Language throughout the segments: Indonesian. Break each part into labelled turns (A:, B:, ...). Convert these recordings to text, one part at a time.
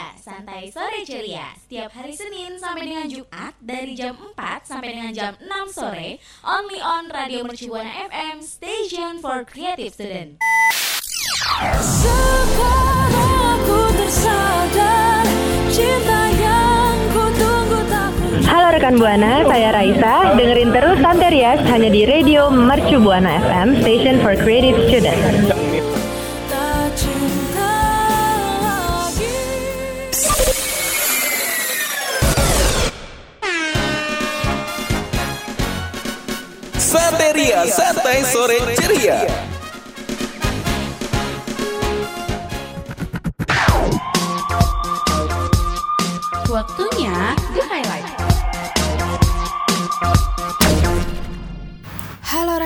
A: Ceria, santai sore ceria. Setiap hari Senin sampai dengan Jumat dari jam 4 sampai dengan jam 6 sore, only on Radio Mercubuana FM, station for creative student.
B: Sekarang aku tersadar cinta yang ku tunggu tak
C: Halo rekan Buana, saya Raisa. Dengerin terus Santerias hanya di Radio Mercu Buana FM, Station for Creative Students.
D: Santai Sore Ceria.
A: Waktunya The Highlight.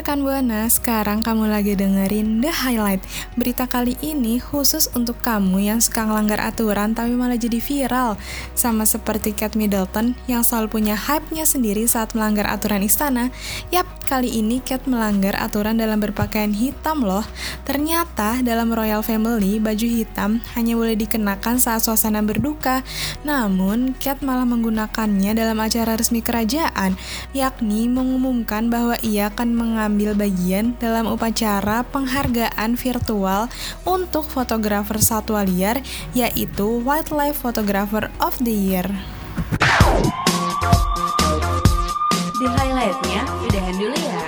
E: Rekan Buana, sekarang kamu lagi dengerin The Highlight. Berita kali ini khusus untuk kamu yang suka ngelanggar aturan tapi malah jadi viral. Sama seperti Kate Middleton yang selalu punya hype-nya sendiri saat melanggar aturan istana. Yap, kali ini Kate melanggar aturan dalam berpakaian hitam loh. Ternyata dalam Royal Family, baju hitam hanya boleh dikenakan saat suasana berduka. Namun, Kate malah menggunakannya dalam acara resmi kerajaan, yakni mengumumkan bahwa ia akan mengambil bagian dalam upacara penghargaan virtual untuk fotografer satwa liar, yaitu Wildlife Photographer of the Year.
A: The Highlightnya udahan dulu ya.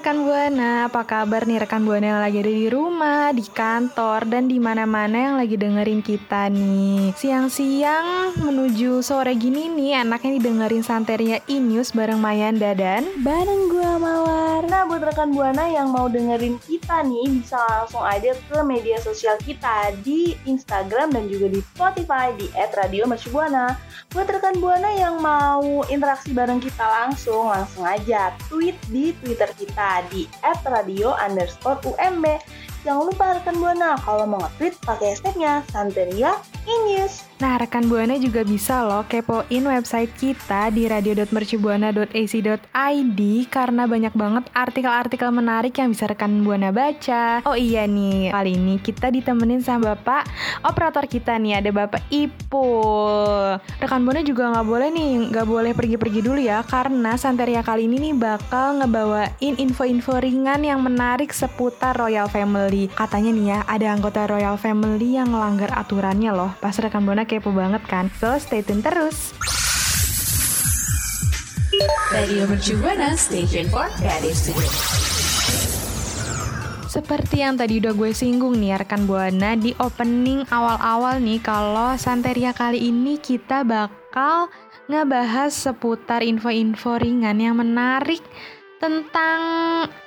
C: Rekan Buana, apa kabar nih rekan Buana yang lagi ada di rumah, di kantor, dan di mana-mana yang lagi dengerin kita nih. Siang-siang menuju sore gini nih, anaknya didengerin Santeria E-News bareng Mayanda dan bareng gua Mawar.
F: Nah, buat rekan Buana yang mau dengerin kita nih, bisa langsung aja ke media sosial kita di Instagram dan juga di Spotify di @radiomercubuana. Buat rekan Buana yang mau interaksi bareng kita langsung, langsung aja tweet di Twitter kita di @radio underscore UMB. Jangan lupa rekan Buana kalau mau nge-tweet pakai hashtagnya Santeria News.
C: Nah, rekan Buana juga bisa loh kepoin website kita di radio.mercubuana.ac.id karena banyak banget artikel-artikel menarik yang bisa rekan Buana baca. Oh iya nih, kali ini kita ditemenin sama Bapak operator kita nih, ada Bapak Ipul. Rekan Buana juga nggak boleh nih, nggak boleh pergi-pergi dulu ya, karena Santeria kali ini nih bakal ngebawain info-info ringan yang menarik seputar Royal Family. Katanya nih ya, ada anggota Royal Family yang ngelanggar aturannya loh. Pas rekan Buana kepo banget kan? So, stay tune terus.
A: Radio Mercubuana, station for creative.
C: Seperti yang tadi udah gue singgung nih rekan Buana di opening awal-awal nih kalau Santeria kali ini kita bakal ngebahas seputar info-info ringan yang menarik tentang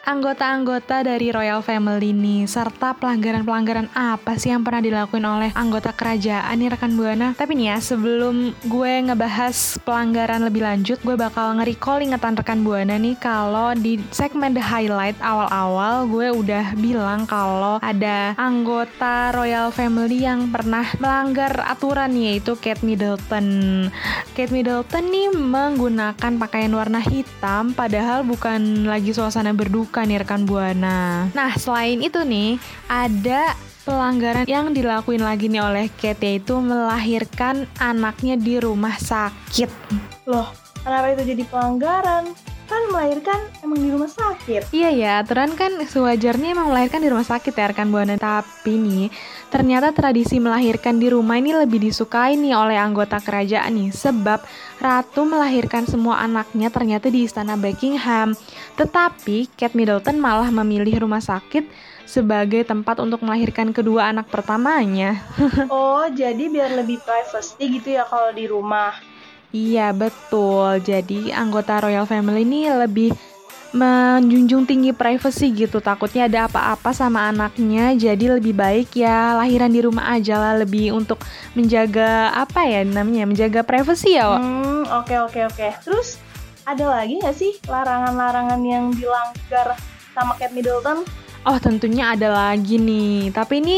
C: anggota-anggota dari Royal Family nih serta pelanggaran-pelanggaran apa sih yang pernah dilakuin oleh anggota kerajaan nih rekan Buana. Tapi nih ya sebelum gue ngebahas pelanggaran lebih lanjut, gue bakal nge-recall ingatan rekan Buana nih kalau di segmen The Highlight awal-awal gue udah bilang kalau ada anggota Royal Family yang pernah melanggar aturan yaitu Kate Middleton. Kate Middleton nih menggunakan pakaian warna hitam padahal bukan lagi suasana berduka nih rekan Buana. Nah, selain itu nih ada pelanggaran yang dilakuin lagi nih oleh Kate yaitu melahirkan anaknya di rumah sakit.
F: Loh, kenapa itu jadi pelanggaran? Kan melahirkan emang di rumah sakit.
C: Iya ya, aturan kan sewajarnya emang melahirkan di rumah sakit ya rekan Buana. Tapi nih, ternyata tradisi melahirkan di rumah ini lebih disukai nih oleh anggota kerajaan nih. Sebab Ratu melahirkan semua anaknya ternyata di istana Buckingham. Tetapi Kate Middleton malah memilih rumah sakit sebagai tempat untuk melahirkan kedua anak pertamanya.
F: Oh, jadi biar lebih privacy gitu ya kalau di rumah.
C: Iya betul. Jadi anggota Royal Family ini lebih menjunjung tinggi privacy gitu. Takutnya ada apa-apa sama anaknya. Jadi lebih baik ya lahiran di rumah aja lah lebih untuk menjaga apa ya namanya menjaga privacy ya.
F: Hmm, oke oke oke. Terus ada lagi nggak sih larangan-larangan yang dilanggar sama Kate Middleton?
C: Oh tentunya ada lagi nih. Tapi ini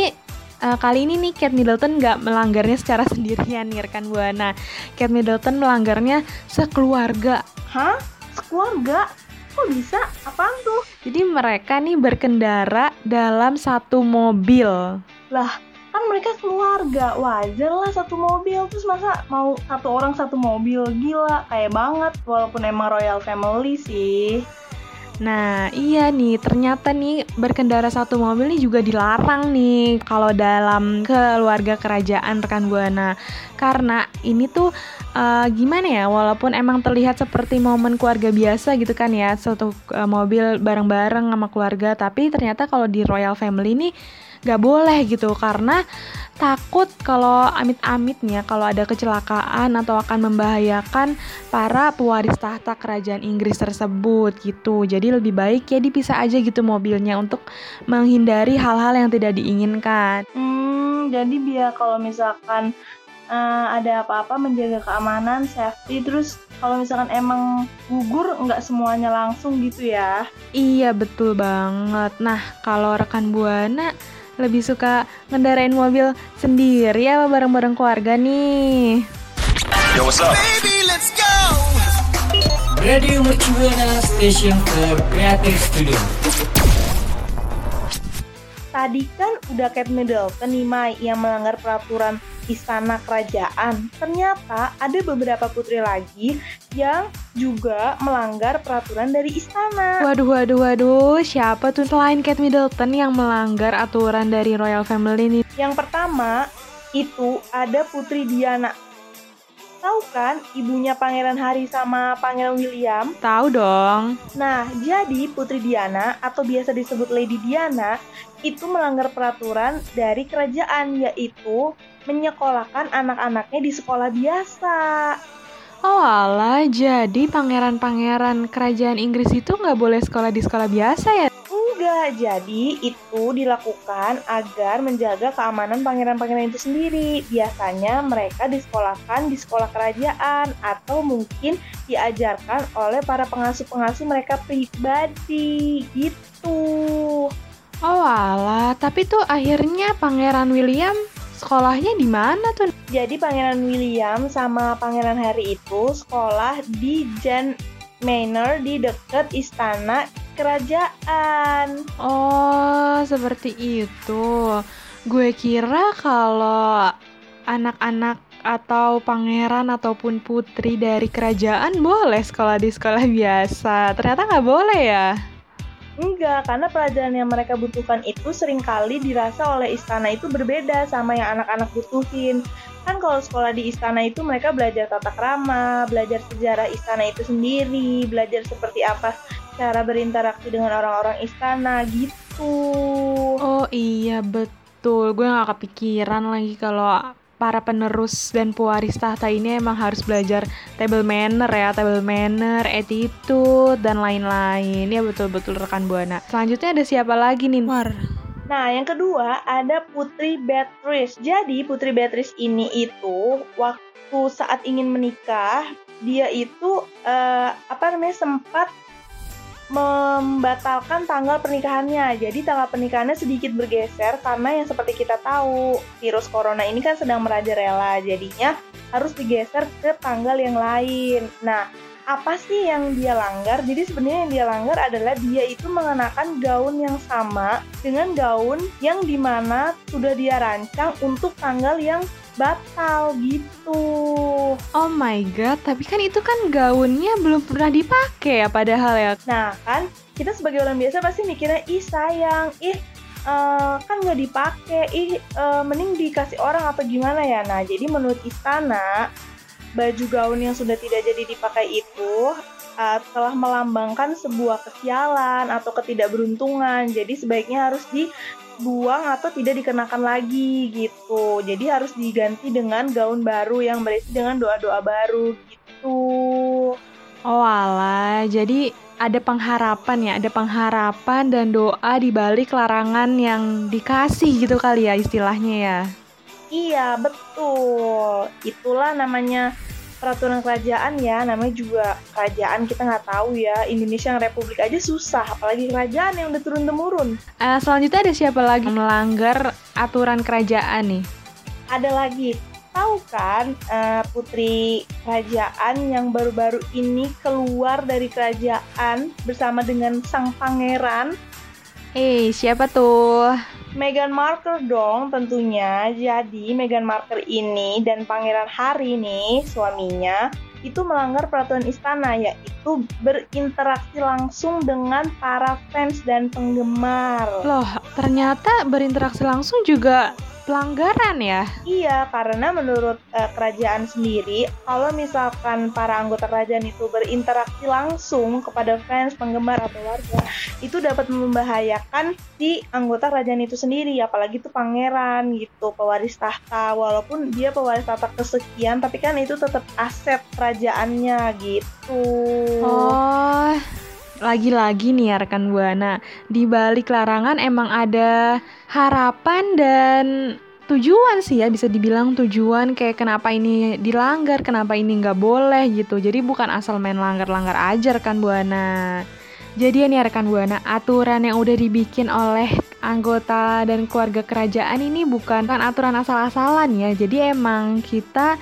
C: eh, kali ini nih Kate Middleton nggak melanggarnya secara sendirian nih rekan buana. Kate Middleton melanggarnya sekeluarga.
F: Hah? Sekeluarga? Kok bisa? Apaan tuh?
C: Jadi mereka nih berkendara dalam satu mobil.
F: Lah, kan mereka keluarga. Wajar lah satu mobil. Terus masa mau satu orang satu mobil? Gila, kayak banget. Walaupun emang royal family sih.
C: Nah, iya nih, ternyata nih berkendara satu mobil nih juga dilarang nih kalau dalam keluarga kerajaan rekan Buana. Karena ini tuh uh, gimana ya, walaupun emang terlihat seperti momen keluarga biasa gitu kan ya, satu uh, mobil bareng-bareng sama keluarga, tapi ternyata kalau di royal family nih gak boleh gitu karena takut kalau amit-amitnya kalau ada kecelakaan atau akan membahayakan para pewaris tahta kerajaan Inggris tersebut gitu. Jadi lebih baik ya dipisah aja gitu mobilnya untuk menghindari hal-hal yang tidak diinginkan.
F: Hmm, jadi biar kalau misalkan uh, ada apa-apa menjaga keamanan, safety, terus kalau misalkan emang gugur nggak semuanya langsung gitu ya?
C: Iya betul banget. Nah kalau rekan buana lebih suka ngendarain mobil sendiri apa bareng-bareng keluarga nih?
D: Yo, what's up?
G: Radio Mercubuana Station for Creative Studio.
F: Tadi kan udah Kate Middleton nih Mai yang melanggar peraturan istana kerajaan. Ternyata ada beberapa putri lagi yang juga melanggar peraturan dari istana.
C: Waduh, waduh, waduh, siapa tuh selain Kate Middleton yang melanggar aturan dari royal family ini?
F: Yang pertama itu ada Putri Diana. Tahu kan ibunya Pangeran Harry sama Pangeran William?
C: Tahu dong.
F: Nah, jadi Putri Diana atau biasa disebut Lady Diana itu melanggar peraturan dari kerajaan yaitu menyekolahkan anak-anaknya di sekolah biasa.
C: Oh alah, jadi pangeran-pangeran kerajaan Inggris itu nggak boleh sekolah di sekolah biasa ya?
F: Enggak, jadi itu dilakukan agar menjaga keamanan pangeran-pangeran itu sendiri. Biasanya mereka disekolahkan di sekolah kerajaan atau mungkin diajarkan oleh para pengasuh-pengasuh mereka pribadi gitu.
C: Oh alah, tapi tuh akhirnya Pangeran William sekolahnya di mana tuh?
F: Jadi Pangeran William sama Pangeran Harry itu sekolah di Jen Manor di dekat istana kerajaan.
C: Oh, seperti itu. Gue kira kalau anak-anak atau pangeran ataupun putri dari kerajaan boleh sekolah di sekolah biasa. Ternyata nggak boleh ya?
F: Enggak, karena pelajaran yang mereka butuhkan itu sering kali dirasa oleh istana itu berbeda sama yang anak-anak butuhin. Kan kalau sekolah di istana itu mereka belajar tata krama, belajar sejarah istana itu sendiri, belajar seperti apa cara berinteraksi dengan orang-orang istana gitu.
C: Oh iya betul, gue gak kepikiran lagi kalau para penerus dan pewaris tahta ini emang harus belajar table manner ya, table manner, attitude, dan lain-lain. Ya betul-betul rekan Buana. Selanjutnya ada siapa lagi nih?
E: War.
F: Nah, yang kedua ada Putri Beatrice. Jadi Putri Beatrice ini itu waktu saat ingin menikah, dia itu uh, apa namanya sempat membatalkan tanggal pernikahannya. Jadi tanggal pernikahannya sedikit bergeser karena yang seperti kita tahu virus corona ini kan sedang merajalela. Jadinya harus digeser ke tanggal yang lain. Nah, apa sih yang dia langgar? Jadi sebenarnya yang dia langgar adalah dia itu mengenakan gaun yang sama dengan gaun yang di mana sudah dia rancang untuk tanggal yang batal gitu.
C: Oh my god, tapi kan itu kan gaunnya belum pernah dipakai ya padahal ya.
F: Nah kan kita sebagai orang biasa pasti mikirnya ih sayang, ih uh, kan nggak dipakai, ih uh, mending dikasih orang apa gimana ya. Nah jadi menurut istana baju gaun yang sudah tidak jadi dipakai itu uh, telah melambangkan sebuah kesialan atau ketidakberuntungan. Jadi sebaiknya harus di buang atau tidak dikenakan lagi gitu. Jadi harus diganti dengan gaun baru yang berisi dengan doa-doa baru gitu.
C: Oh alah, jadi ada pengharapan ya, ada pengharapan dan doa di balik larangan yang dikasih gitu kali ya istilahnya ya.
F: Iya, betul. Itulah namanya peraturan kerajaan ya, namanya juga kerajaan kita nggak tahu ya. Indonesia yang republik aja susah, apalagi kerajaan yang udah turun temurun.
C: Eh, selanjutnya ada siapa lagi melanggar aturan kerajaan nih?
F: Ada lagi, tahu kan eh, putri kerajaan yang baru-baru ini keluar dari kerajaan bersama dengan sang pangeran
C: Eh, siapa tuh?
F: Meghan Markle dong tentunya. Jadi Meghan Markle ini dan Pangeran Harry nih suaminya itu melanggar peraturan istana yaitu berinteraksi langsung dengan para fans dan penggemar.
C: Loh, ternyata berinteraksi langsung juga pelanggaran ya?
F: Iya, karena menurut eh, kerajaan sendiri, kalau misalkan para anggota kerajaan itu berinteraksi langsung kepada fans, penggemar atau warga, itu dapat membahayakan si anggota kerajaan itu sendiri, apalagi itu pangeran gitu, pewaris tahta. Walaupun dia pewaris tahta kesekian, tapi kan itu tetap aset kerajaannya gitu.
C: Oh, lagi-lagi nih ya rekan Buana, di balik larangan emang ada harapan dan tujuan sih ya bisa dibilang tujuan kayak kenapa ini dilanggar, kenapa ini nggak boleh gitu. Jadi bukan asal main langgar-langgar aja rekan Buana. Jadi ini rekan Buana, aturan yang udah dibikin oleh anggota dan keluarga kerajaan ini bukan kan aturan asal-asalan ya. Jadi emang kita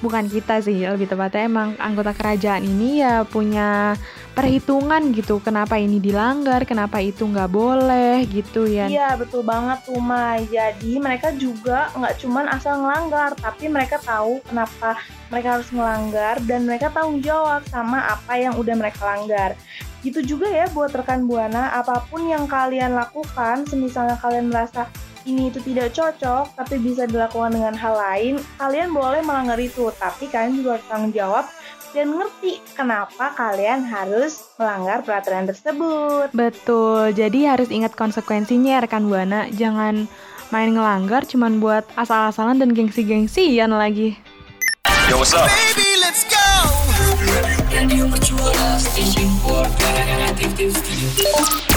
C: bukan kita sih lebih tepatnya emang anggota kerajaan ini ya punya perhitungan gitu kenapa ini dilanggar kenapa itu nggak boleh gitu ya
F: Iya betul banget tuh Mai. Jadi mereka juga nggak cuman asal ngelanggar, tapi mereka tahu kenapa mereka harus ngelanggar dan mereka tanggung jawab sama apa yang udah mereka langgar. Gitu juga ya buat rekan buana, apa pun yang kalian lakukan, semisalnya kalian merasa ini itu tidak cocok, tapi bisa dilakukan dengan hal lain, kalian boleh melanggar itu, tapi kalian juga harus tanggung jawab dan ngerti kenapa kalian harus melanggar peraturan tersebut.
C: betul jadi harus ingat konsekuensinya ya, rekan Buana jangan main ngelanggar cuman buat asal-asalan dan gengsi-gengsian lagi
D: Yo, what's up?
G: For Creative Studio.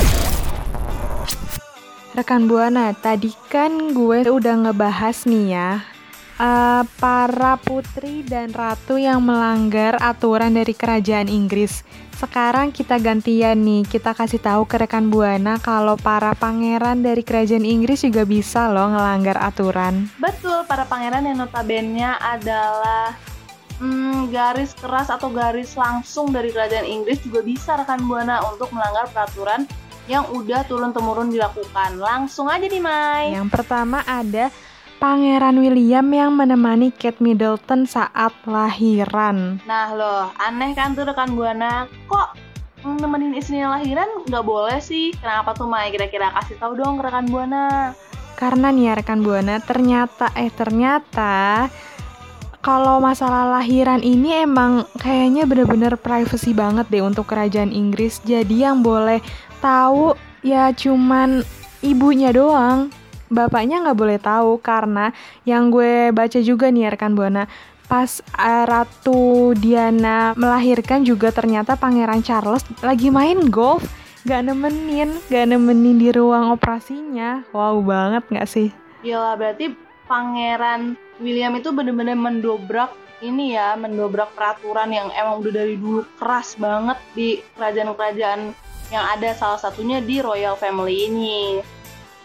C: Rekan Buana, tadi kan gue udah ngebahas nih ya eh, para putri dan ratu yang melanggar aturan dari kerajaan Inggris. Sekarang kita gantian nih, kita kasih tahu ke rekan Buana kalau para pangeran dari kerajaan Inggris juga bisa loh ngelanggar aturan.
F: Betul, para pangeran yang notabene adalah hmm, garis keras atau garis langsung dari kerajaan Inggris juga bisa rekan buana untuk melanggar peraturan yang udah turun-temurun dilakukan. Langsung aja nih, Mai.
C: Yang pertama ada Pangeran William yang menemani Kate Middleton saat lahiran.
F: Nah loh, aneh kan tuh rekan buana, kok nemenin istrinya lahiran nggak boleh sih? Kenapa tuh Mai? Kira-kira kasih tahu dong rekan buana.
C: Karena nih ya rekan Buana, ternyata eh ternyata kalau masalah lahiran ini emang kayaknya bener-bener privacy banget deh untuk kerajaan Inggris. Jadi yang boleh tahu ya cuman ibunya doang. Bapaknya nggak boleh tahu karena yang gue baca juga nih rekan Buana pas eh, Ratu Diana melahirkan juga ternyata Pangeran Charles lagi main golf gak nemenin gak nemenin di ruang operasinya wow banget nggak sih
F: Yalah berarti Pangeran William itu bener-bener mendobrak ini ya, mendobrak peraturan yang emang udah dari dulu keras banget di kerajaan-kerajaan yang ada salah satunya di royal family ini.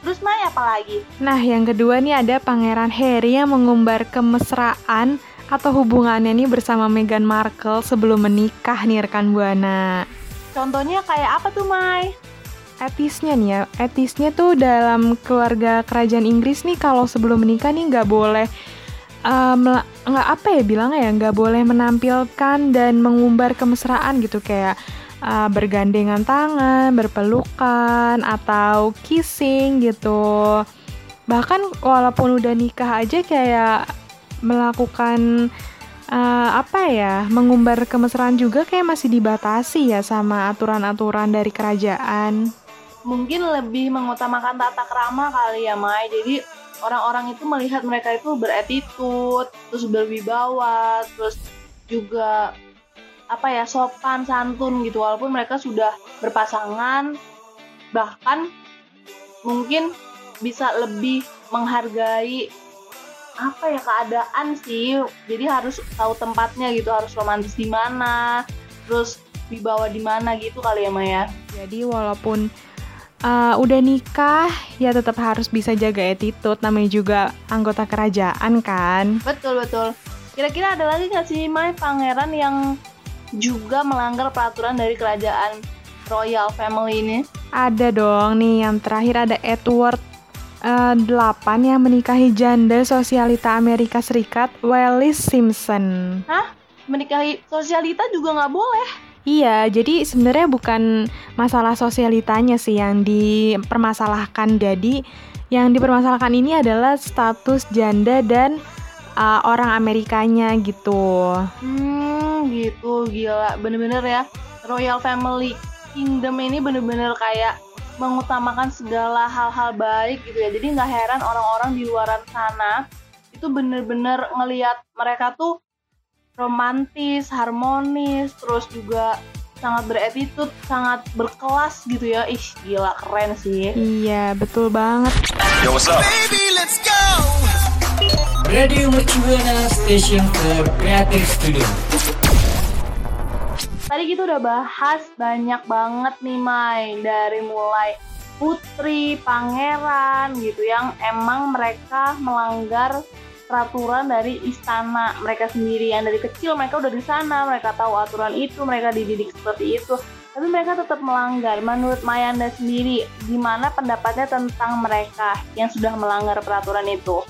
F: Terus Mai apa lagi?
C: Nah, yang kedua nih ada Pangeran Harry yang mengumbar kemesraan atau hubungannya nih bersama Meghan Markle sebelum menikah nih rekan Buana.
F: Contohnya kayak apa tuh Mai?
C: Etisnya nih ya, etisnya tuh dalam keluarga kerajaan Inggris nih kalau sebelum menikah nih nggak boleh eh, nggak apa ya bilangnya ya nggak boleh menampilkan dan mengumbar kemesraan gitu kayak eh, bergandengan tangan, berpelukan atau kissing gitu. Bahkan walaupun udah nikah aja kayak melakukan eh, apa ya mengumbar kemesraan juga kayak masih dibatasi ya sama aturan-aturan dari kerajaan.
F: Mungkin lebih mengutamakan tata krama kali ya Mai. Jadi orang-orang itu melihat mereka itu beretitude, terus berwibawa, terus juga apa ya sopan santun gitu walaupun mereka sudah berpasangan bahkan mungkin bisa lebih menghargai apa ya keadaan sih jadi harus tahu tempatnya gitu harus romantis di mana terus dibawa di mana gitu kali ya Maya
C: Jadi walaupun uh, udah nikah, ya tetap harus bisa jaga attitude. Namanya juga anggota kerajaan kan.
F: betul betul kira-kira ada lagi nggak sih Maya pangeran yang juga melanggar peraturan dari kerajaan royal family ini
C: Ada dong nih yang terakhir ada Edward uh, 8 yang menikahi janda sosialita Amerika Serikat Wallis Simpson.
F: menikahi sosialita juga nggak boleh
C: Iya, jadi sebenarnya bukan masalah sosialitanya sih yang dipermasalahkan. Jadi yang dipermasalahkan ini adalah status janda dan uh, orang Amerikanya gitu.
F: Hmm, gitu gila, bener-bener ya. Royal Family Kingdom ini bener-bener kayak mengutamakan segala hal-hal baik gitu ya. Jadi nggak heran orang-orang di luaran sana itu bener-bener ngelihat mereka tuh romantis, harmonis, terus juga sangat beretitude, sangat berkelas gitu ya. Ih, gila keren sih.
C: Iya, betul banget.
D: Yo, what's up?
G: Radio Mercubuana Station for Creative Studio.
F: Tadi kita udah bahas banyak banget nih Mai. Dari mulai putri, pangeran gitu yang emang mereka melanggar peraturan dari istana. Mereka sendiri yang dari kecil mereka udah di sana. Mereka tahu aturan itu mereka dididik seperti itu. Tapi mereka tetap melanggar. Menurut Mayanda sendiri gimana pendapatnya tentang mereka yang sudah melanggar peraturan itu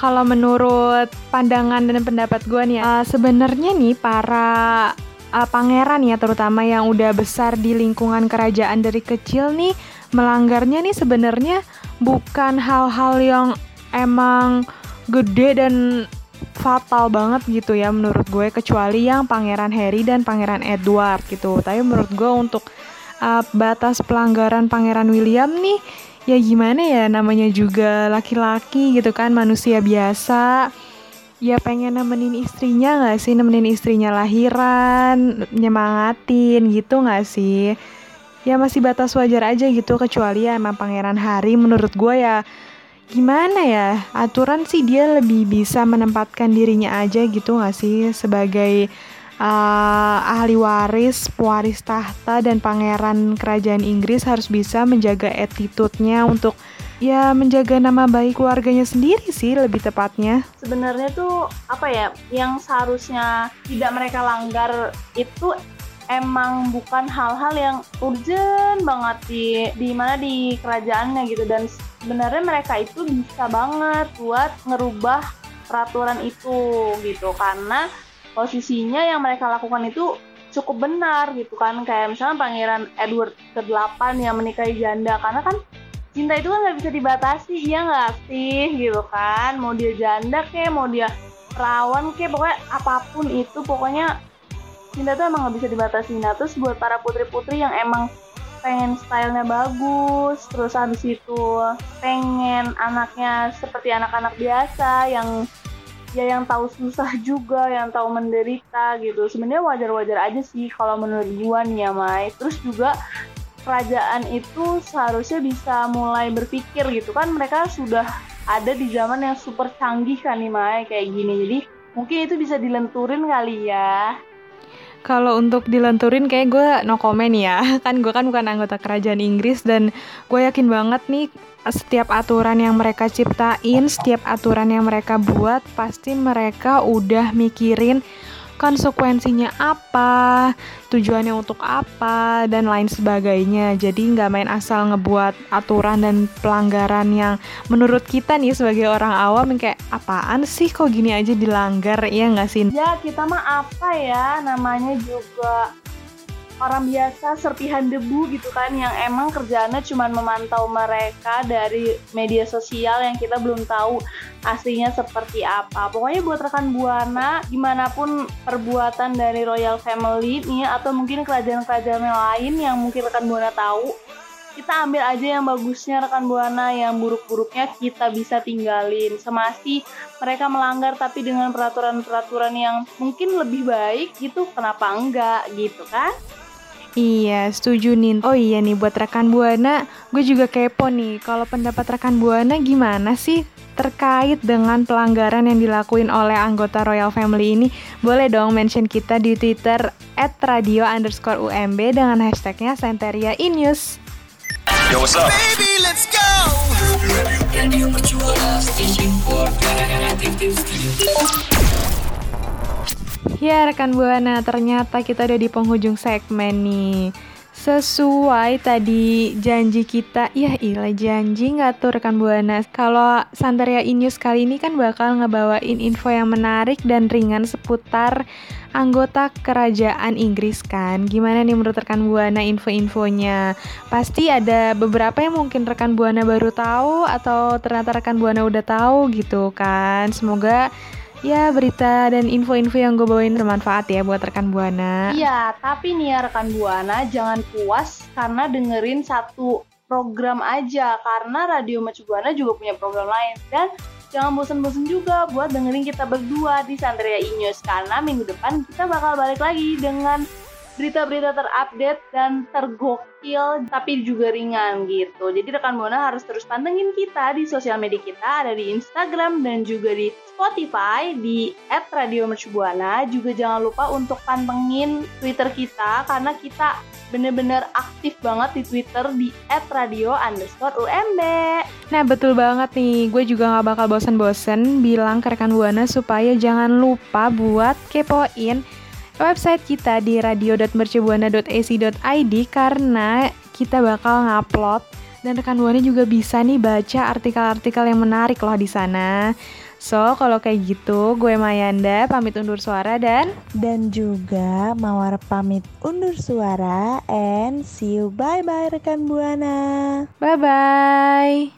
C: Kalau menurut pandangan dan pendapat gue nih, uh, sebenarnya nih para uh, pangeran ya terutama yang udah besar di lingkungan kerajaan dari kecil nih melanggarnya nih sebenarnya bukan hal-hal yang emang gede dan fatal banget gitu ya menurut gue kecuali yang pangeran Harry dan pangeran Edward gitu. Tapi menurut gue untuk uh, batas pelanggaran pangeran William nih ya gimana ya namanya juga laki-laki gitu kan manusia biasa. Ya pengen nemenin istrinya nggak sih? Nemenin istrinya lahiran nyemangatin gitu nggak sih? Ya masih batas wajar aja gitu kecuali ya emang pangeran Harry menurut gue ya gimana ya? Aturan sih dia lebih bisa menempatkan dirinya aja gitu nggak sih? Sebagai uh, ahli waris pewaris tahta dan pangeran kerajaan Inggris harus bisa menjaga attitude-nya untuk ya menjaga nama baik keluarganya sendiri sih lebih tepatnya.
F: Sebenarnya tuh apa ya yang seharusnya tidak mereka langgar itu emang bukan hal-hal yang urgent banget di di mana di kerajaannya gitu. Dan sebenarnya mereka itu bisa banget buat ngerubah peraturan itu gitu. Karena posisinya yang mereka lakukan itu cukup benar gitu kan. Kayak misalnya pangeran Edward ke-8 yang menikahi janda karena kan cinta itu kan nggak bisa dibatasi iya nggak sih? Gitu kan. Mau dia janda kek mau dia perawan kek pokoknya apa pun itu pokoknya cinta itu emang nggak bisa dibatasi. Nah terus buat para putri-putri yang emang pengen stylenya bagus terus habis itu pengen anaknya seperti anak-anak biasa yang ya yang tahu susah juga yang tahu menderita gitu. Sebenarnya wajar-wajar aja sih kalau menurut gua nih ya Mai. Terus juga kerajaan itu seharusnya bisa mulai berpikir gitu. Kan mereka sudah ada di zaman yang super canggih kan nih Mai kayak gini. Jadi mungkin itu bisa dilenturin kali ya.
C: Kalau untuk dilenturin kayak gue no comment ya. Kan gue kan bukan anggota kerajaan Inggris Dan gue yakin banget nih Setiap aturan yang mereka ciptain Setiap aturan yang mereka buat Pasti mereka udah mikirin konsekuensinya apa, tujuannya untuk apa, dan lain sebagainya. Jadi nggak main asal ngebuat aturan dan pelanggaran yang menurut kita nih sebagai orang awam kayak apaan sih kok gini aja dilanggar, ya nggak sih?
F: ya kita mah apa ya namanya juga orang biasa serpihan debu gitu kan yang emang kerjaannya cuma memantau mereka dari media sosial yang kita belum tahu aslinya seperti apa. Pokoknya buat rekan Buana, di mana pun perbuatan dari Royal Family nih atau mungkin kerajaan-kerajaan yang lain yang mungkin rekan Buana tahu, kita ambil aja yang bagusnya rekan Buana, yang buruk-buruknya kita bisa tinggalin. Semasi mereka melanggar tapi dengan peraturan-peraturan yang mungkin lebih baik gitu, kenapa enggak gitu kan?
C: Iya, setuju nih. Oh iya nih, buat rekan Buana, gue juga kepo nih. Kalau pendapat rekan Buana gimana sih terkait dengan pelanggaran yang dilakuin oleh anggota Royal Family ini? Boleh dong mention kita di Twitter at radio underscore UMB dengan hashtagnya Santeria Inews.
H: Yo, what's up?
G: Radio Mercubuana Station for Creative Studio.
C: Ya rekan Buana, ternyata kita udah di penghujung segmen nih. Sesuai tadi janji kita, ya ilah janji nggak tuh rekan Buana. Kalau Santeria Inews kali ini kan bakal ngebawain info yang menarik dan ringan seputar anggota kerajaan Inggris kan. Gimana nih menurut rekan Buana info-infonya? Pasti ada beberapa yang mungkin rekan Buana baru tahu atau ternyata rekan Buana udah tahu gitu kan. Semoga ya berita dan info-info yang gue bawain bermanfaat ya buat rekan Buana.
I: Iya, tapi nih ya rekan Buana jangan puas karena dengerin satu program aja. Karena Radio Mercu Buana juga punya program lain. Dan jangan bosen-bosen juga buat dengerin kita berdua di Sandria Inews. Karena minggu depan kita bakal balik lagi dengan berita-berita terupdate dan tergokil tapi juga ringan gitu. Jadi rekan Buana harus terus pantengin kita di sosial media kita ada di Instagram dan juga di Spotify di @radiomercubuana. Juga jangan lupa untuk pantengin Twitter kita karena kita bener-bener aktif banget di Twitter di @radio underscore UMB.
C: Nah betul banget nih, gue juga gak bakal bosen-bosen bilang ke rekan Buana supaya jangan lupa buat kepoin website kita di radio.mercubuana.ac.id karena kita bakal ngupload dan rekan Buana juga bisa nih baca artikel-artikel yang menarik loh di sana. So, kalau kayak gitu, gue Mayanda pamit undur suara dan
J: dan juga Mawar pamit undur suara and see you bye bye rekan Buana.
C: bye-bye.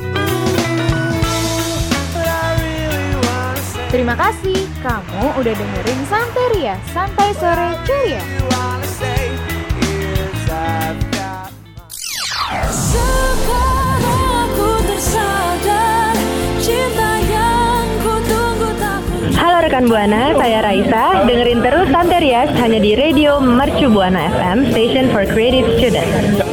A: Terima kasih kamu udah dengerin Santeria, Santai Sore Ceria.
K: Halo rekan Buana, saya Raisa. Dengerin terus Santerias hanya di Radio Mercu Buana FM, Station for Creative Students.